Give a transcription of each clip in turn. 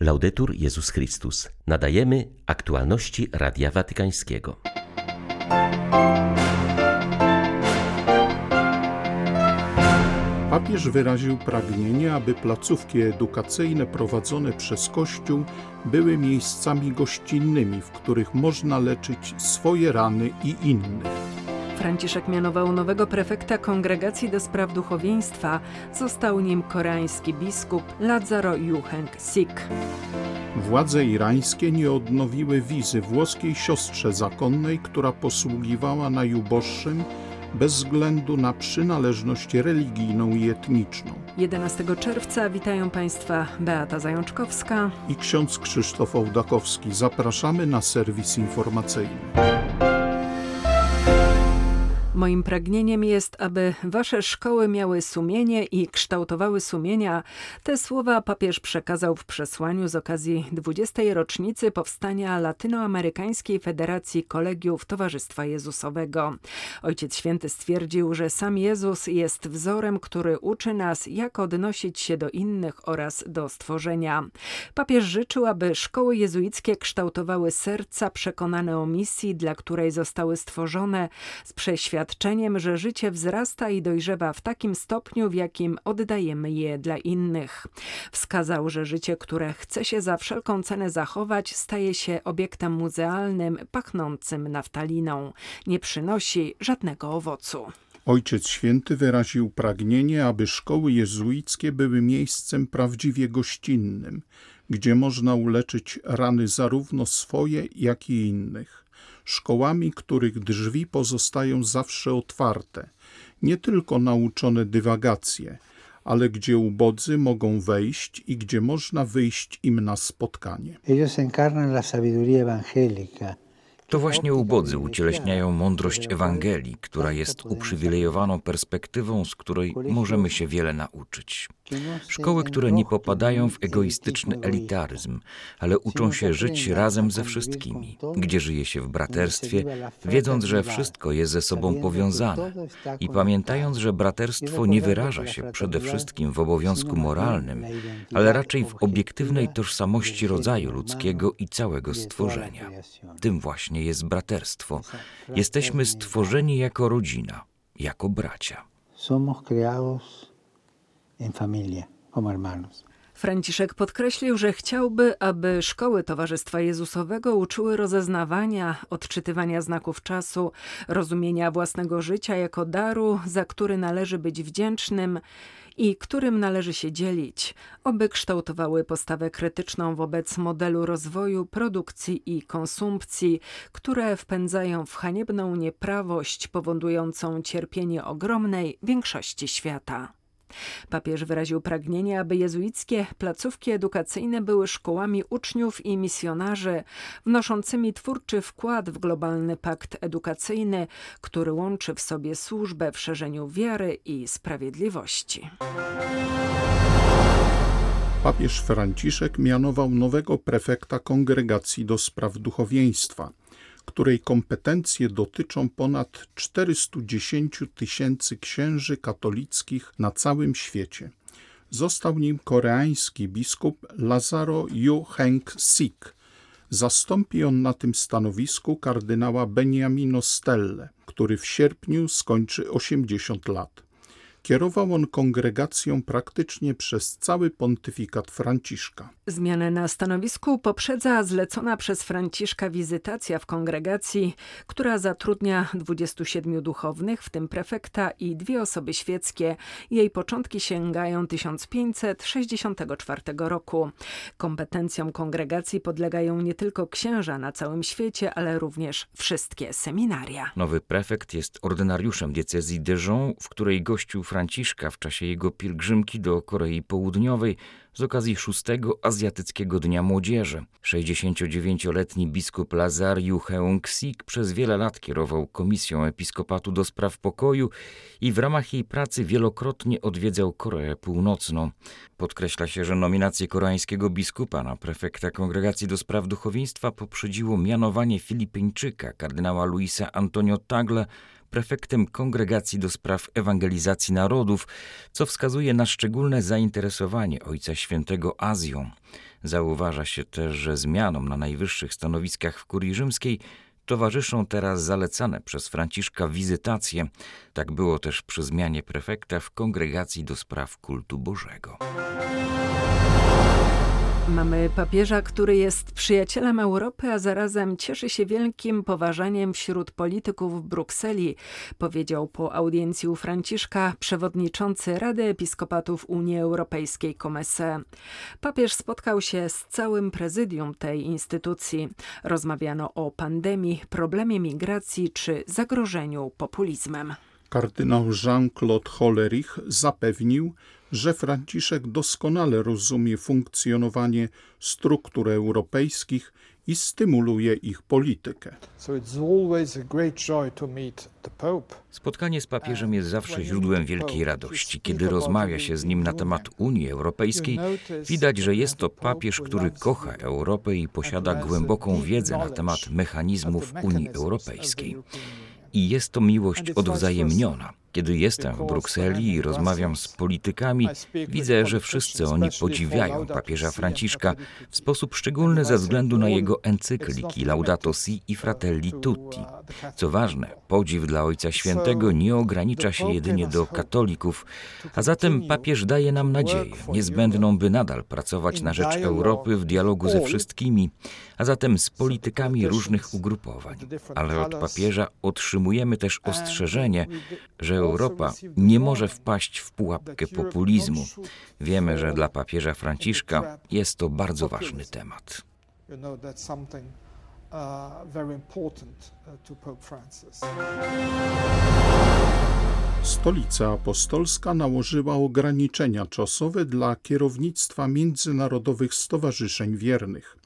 Laudetur Jezus Chrystus. Nadajemy aktualności Radia Watykańskiego. Papież wyraził pragnienie, aby placówki edukacyjne prowadzone przez Kościół były miejscami gościnnymi, w których można leczyć swoje rany i innych. Franciszek mianował nowego prefekta Kongregacji do Spraw Duchowieństwa. Został nim koreański biskup Lazaro Juheng Sik. Władze irańskie nie odnowiły wizy włoskiej siostrze zakonnej, która posługiwała najuboższym bez względu na przynależność religijną i etniczną. 11 czerwca witają Państwa Beata Zajączkowska i ksiądz Krzysztof Ołdakowski. Zapraszamy na serwis informacyjny. Moim pragnieniem jest, aby wasze szkoły miały sumienie i kształtowały sumienia. Te słowa papież przekazał w przesłaniu z okazji 20. rocznicy powstania Latynoamerykańskiej Federacji Kolegiów Towarzystwa Jezusowego. Ojciec Święty stwierdził, że sam Jezus jest wzorem, który uczy nas, jak odnosić się do innych oraz do stworzenia. Papież życzył, aby szkoły jezuickie kształtowały serca przekonane o misji, dla której zostały stworzone, z przeświadczeniem przeświadczeniem, że życie wzrasta i dojrzewa w takim stopniu, w jakim oddajemy je dla innych. Wskazał, że życie, które chce się za wszelką cenę zachować, staje się obiektem muzealnym, pachnącym naftaliną. Nie przynosi żadnego owocu. Ojciec Święty wyraził pragnienie, aby szkoły jezuickie były miejscem prawdziwie gościnnym, gdzie można uleczyć rany zarówno swoje, jak i innych szkołami, których drzwi pozostają zawsze otwarte, nie tylko nauczone dywagacje, ale gdzie ubodzy mogą wejść i gdzie można wyjść im na spotkanie. Ellos encarnan la sabiduría evangélica to właśnie ubodzy ucieleśniają mądrość Ewangelii, która jest uprzywilejowaną perspektywą, z której możemy się wiele nauczyć. Szkoły, które nie popadają w egoistyczny elitaryzm, ale uczą się żyć razem ze wszystkimi, gdzie żyje się w braterstwie, wiedząc, że wszystko jest ze sobą powiązane i pamiętając, że braterstwo nie wyraża się przede wszystkim w obowiązku moralnym, ale raczej w obiektywnej tożsamości rodzaju ludzkiego i całego stworzenia. Tym właśnie jest braterstwo. Jesteśmy stworzeni jako rodzina, jako bracia. Somos creados familia. Franciszek podkreślił, że chciałby, aby szkoły Towarzystwa Jezusowego uczyły rozeznawania, odczytywania znaków czasu, rozumienia własnego życia jako daru, za który należy być wdzięcznym i którym należy się dzielić, oby kształtowały postawę krytyczną wobec modelu rozwoju, produkcji i konsumpcji, które wpędzają w haniebną nieprawość powodującą cierpienie ogromnej większości świata. Papież wyraził pragnienie, aby jezuickie placówki edukacyjne były szkołami uczniów i misjonarzy, wnoszącymi twórczy wkład w globalny pakt edukacyjny, który łączy w sobie służbę w szerzeniu wiary i sprawiedliwości. Papież Franciszek mianował nowego prefekta kongregacji do spraw duchowieństwa – której kompetencje dotyczą ponad 410 tysięcy księży katolickich na całym świecie. Został nim koreański biskup Lazaro Yu Heng Sik. Zastąpi on na tym stanowisku kardynała Beniamino Stelle, który w sierpniu skończy 80 lat. Kierował on kongregacją praktycznie przez cały pontyfikat Franciszka. Zmianę na stanowisku poprzedza zlecona przez Franciszka wizytacja w kongregacji, która zatrudnia 27 duchownych, w tym prefekta i dwie osoby świeckie. Jej początki sięgają 1564 roku. Kompetencjom kongregacji podlegają nie tylko księża na całym świecie, ale również wszystkie seminaria. Nowy prefekt jest ordynariuszem diecezji Dijon, w której gościł Franciszka w czasie jego pielgrzymki do Korei Południowej z okazji szóstego Azjatyckiego Dnia Młodzieży. 69-letni biskup Lazariu Heung-sik przez wiele lat kierował Komisją Episkopatu do Spraw Pokoju i w ramach jej pracy wielokrotnie odwiedzał Koreę Północną. Podkreśla się, że nominację koreańskiego biskupa na prefekta Kongregacji do Spraw Duchowieństwa poprzedziło mianowanie Filipińczyka, kardynała Luisa Antonio Tagle, prefektem Kongregacji do Spraw Ewangelizacji Narodów, co wskazuje na szczególne zainteresowanie Ojca Świętego Azją. Zauważa się też, że zmianom na najwyższych stanowiskach w kurii rzymskiej towarzyszą teraz zalecane przez Franciszka wizytacje. Tak było też przy zmianie prefekta w Kongregacji do Spraw Kultu Bożego. Mamy papieża, który jest przyjacielem Europy, a zarazem cieszy się wielkim poważaniem wśród polityków w Brukseli, powiedział po audiencji u Franciszka przewodniczący Rady Episkopatów Unii Europejskiej Comesse. Papież spotkał się z całym prezydium tej instytucji. Rozmawiano o pandemii, problemie migracji czy zagrożeniu populizmem. Kardynał Jean-Claude Hollerich zapewnił, że Franciszek doskonale rozumie funkcjonowanie struktur europejskich i stymuluje ich politykę. Spotkanie z papieżem jest zawsze źródłem wielkiej radości. Kiedy rozmawia się z nim na temat Unii Europejskiej, widać, że jest to papież, który kocha Europę i posiada głęboką wiedzę na temat mechanizmów Unii Europejskiej. I jest to miłość odwzajemniona. Kiedy jestem w Brukseli i rozmawiam z politykami, widzę, że wszyscy oni podziwiają papieża Franciszka w sposób szczególny ze względu na jego encykliki Laudato Si i Fratelli Tutti. Co ważne, podziw dla Ojca Świętego nie ogranicza się jedynie do katolików, a zatem papież daje nam nadzieję, niezbędną, by nadal pracować na rzecz Europy w dialogu ze wszystkimi, a zatem z politykami różnych ugrupowań. Ale od papieża otrzymujemy też ostrzeżenie, że Europa nie może wpaść w pułapkę populizmu. Wiemy, że dla papieża Franciszka jest to bardzo ważny temat. Stolica Apostolska nałożyła ograniczenia czasowe dla kierownictwa międzynarodowych stowarzyszeń wiernych.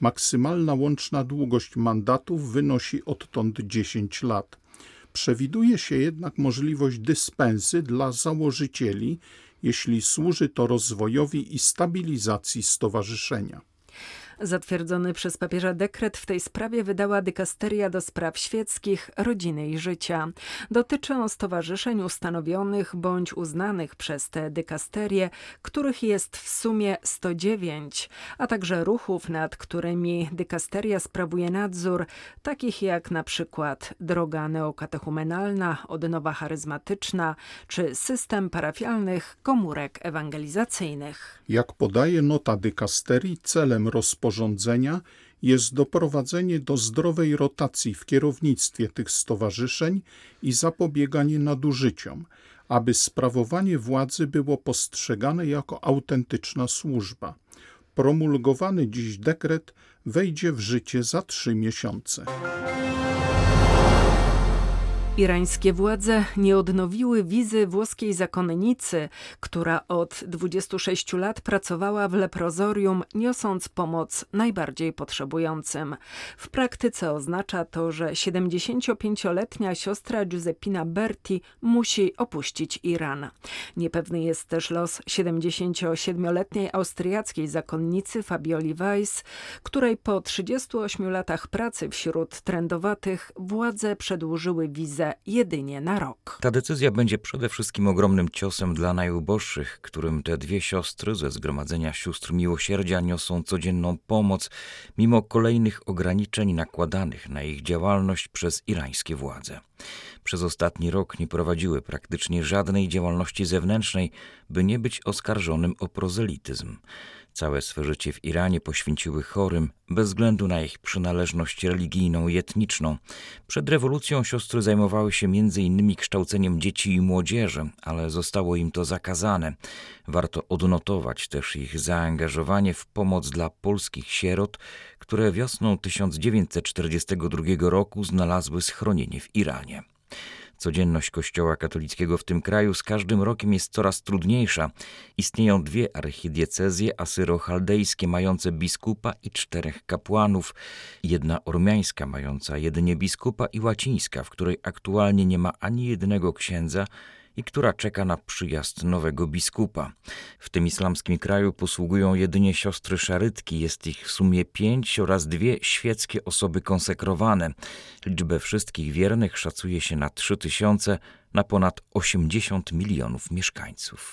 Maksymalna łączna długość mandatów wynosi odtąd 10 lat. Przewiduje się jednak możliwość dyspensy dla założycieli, jeśli służy to rozwojowi i stabilizacji stowarzyszenia. Zatwierdzony przez papieża dekret w tej sprawie wydała dykasteria do spraw świeckich, rodziny i życia. Dotyczy on stowarzyszeń ustanowionych bądź uznanych przez te dykasterie, których jest w sumie 109, a także ruchów, nad którymi dykasteria sprawuje nadzór, takich jak na przykład droga neokatechumenalna, odnowa charyzmatyczna czy system parafialnych komórek ewangelizacyjnych. Jak podaje nota dykasterii, celem rozpoczęcia rozporządzenia jest doprowadzenie do zdrowej rotacji w kierownictwie tych stowarzyszeń i zapobieganie nadużyciom, aby sprawowanie władzy było postrzegane jako autentyczna służba. Promulgowany dziś dekret wejdzie w życie za trzy miesiące. Irańskie władze nie odnowiły wizy włoskiej zakonnicy, która od 26 lat pracowała w leprozorium, niosąc pomoc najbardziej potrzebującym. W praktyce oznacza to, że 75-letnia siostra Giuseppina Berti musi opuścić Iran. Niepewny jest też los 77-letniej austriackiej zakonnicy Fabioli Weiss, której po 38 latach pracy wśród trendowatych władze przedłużyły wizę jedynie na rok. Ta decyzja będzie przede wszystkim ogromnym ciosem dla najuboższych, którym te dwie siostry ze Zgromadzenia Sióstr Miłosierdzia niosą codzienną pomoc, mimo kolejnych ograniczeń nakładanych na ich działalność przez irańskie władze. Przez ostatni rok nie prowadziły praktycznie żadnej działalności zewnętrznej, by nie być oskarżonym o prozelityzm. Całe swe życie w Iranie poświęciły chorym, bez względu na ich przynależność religijną i etniczną. Przed rewolucją siostry zajmowały się m.in. kształceniem dzieci i młodzieży, ale zostało im to zakazane. Warto odnotować też ich zaangażowanie w pomoc dla polskich sierot, które wiosną 1942 roku znalazły schronienie w Iranie. Codzienność Kościoła katolickiego w tym kraju z każdym rokiem jest coraz trudniejsza. Istnieją dwie archidiecezje asyro-chaldejskie mające biskupa i czterech kapłanów, jedna ormiańska mająca jedynie biskupa i łacińska, w której aktualnie nie ma ani jednego księdza i która czeka na przyjazd nowego biskupa. W tym islamskim kraju posługują jedynie siostry szarytki, jest ich w sumie pięć oraz dwie świeckie osoby konsekrowane. Liczbę wszystkich wiernych szacuje się na trzy tysiące na ponad 80 milionów mieszkańców.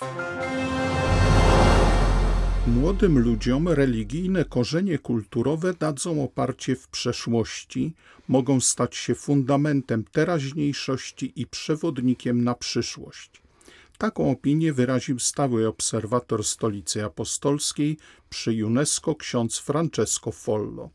Młodym ludziom religijne korzenie kulturowe dadzą oparcie w przeszłości, mogą stać się fundamentem teraźniejszości i przewodnikiem na przyszłość. Taką opinię wyraził stały obserwator Stolicy Apostolskiej przy UNESCO ksiądz Francesco Follo.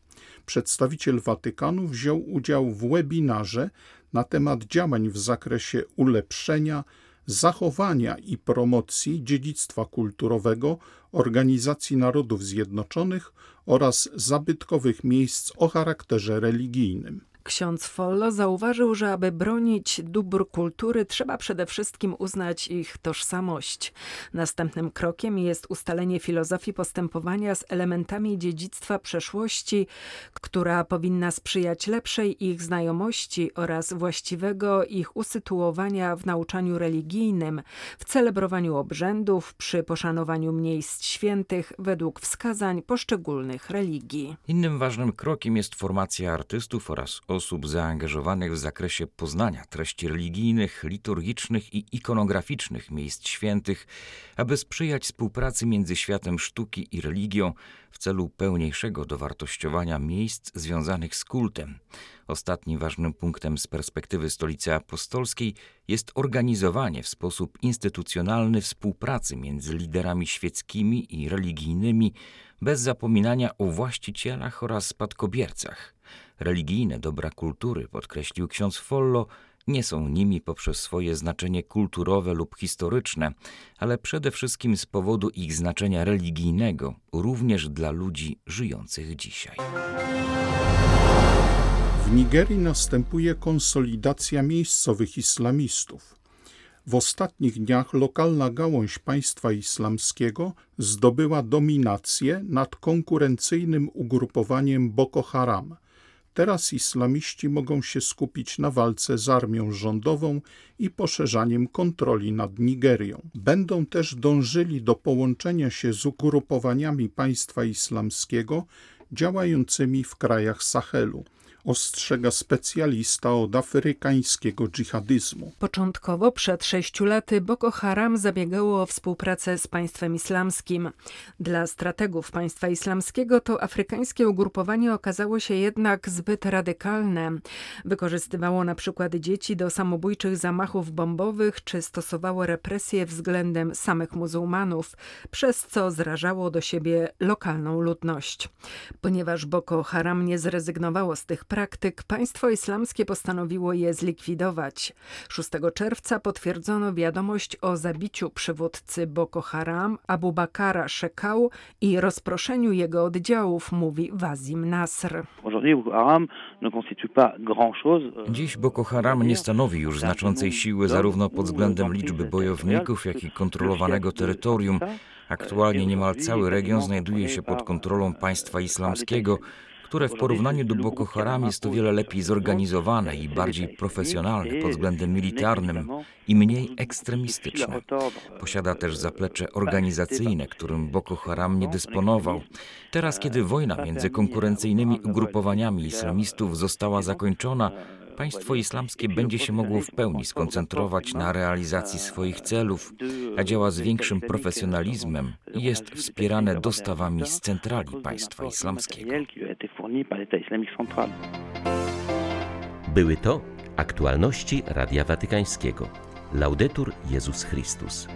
Przedstawiciel Watykanu wziął udział w webinarze na temat działań w zakresie ulepszenia, zachowania i promocji dziedzictwa kulturowego Organizacji Narodów Zjednoczonych oraz zabytkowych miejsc o charakterze religijnym. Ksiądz Follo zauważył, że aby bronić dóbr kultury, trzeba przede wszystkim uznać ich tożsamość. Następnym krokiem jest ustalenie filozofii postępowania z elementami dziedzictwa przeszłości, która powinna sprzyjać lepszej ich znajomości oraz właściwego ich usytuowania w nauczaniu religijnym, w celebrowaniu obrzędów, przy poszanowaniu miejsc świętych według wskazań poszczególnych religii. Innym ważnym krokiem jest formacja artystów oraz osób zaangażowanych w zakresie poznania treści religijnych, liturgicznych i ikonograficznych miejsc świętych, aby sprzyjać współpracy między światem sztuki i religią w celu pełniejszego dowartościowania miejsc związanych z kultem. Ostatnim ważnym punktem z perspektywy Stolicy Apostolskiej jest organizowanie w sposób instytucjonalny współpracy między liderami świeckimi i religijnymi, bez zapominania o właścicielach oraz spadkobiercach. Religijne dobra kultury, podkreślił ksiądz Follo, nie są nimi poprzez swoje znaczenie kulturowe lub historyczne, ale przede wszystkim z powodu ich znaczenia religijnego, również dla ludzi żyjących dzisiaj. W Nigerii następuje konsolidacja miejscowych islamistów. W ostatnich dniach lokalna gałąź państwa islamskiego zdobyła dominację nad konkurencyjnym ugrupowaniem Boko Haram. Teraz islamiści mogą się skupić na walce z armią rządową i poszerzaniem kontroli nad Nigerią. Będą też dążyli do połączenia się z ugrupowaniami państwa islamskiego działającymi w krajach Sahelu ostrzega specjalista od afrykańskiego dżihadyzmu. Początkowo przed sześciu laty Boko Haram zabiegało o współpracę z państwem islamskim. Dla strategów państwa islamskiego to afrykańskie ugrupowanie okazało się jednak zbyt radykalne. Wykorzystywało na przykład dzieci do samobójczych zamachów bombowych czy stosowało represje względem samych muzułmanów, przez co zrażało do siebie lokalną ludność. Ponieważ Boko Haram nie zrezygnowało z tych praktyk państwo islamskie postanowiło je zlikwidować. 6 czerwca potwierdzono wiadomość o zabiciu przywódcy Boko Haram Abu Bakara Shekau i rozproszeniu jego oddziałów, mówi Wazim Nasr. Dziś Boko Haram nie stanowi już znaczącej siły zarówno pod względem liczby bojowników, jak i kontrolowanego terytorium. Aktualnie niemal cały region znajduje się pod kontrolą państwa islamskiego, które w porównaniu do Boko Haram jest o wiele lepiej zorganizowane i bardziej profesjonalne pod względem militarnym i mniej ekstremistyczne. Posiada też zaplecze organizacyjne, którym Boko Haram nie dysponował. Teraz, kiedy wojna między konkurencyjnymi ugrupowaniami islamistów została zakończona, państwo islamskie będzie się mogło w pełni skoncentrować na realizacji swoich celów, a działa z większym profesjonalizmem i jest wspierane dostawami z centrali państwa islamskiego. Były to aktualności Radia Watykańskiego. Laudetur Jezus Chrystus.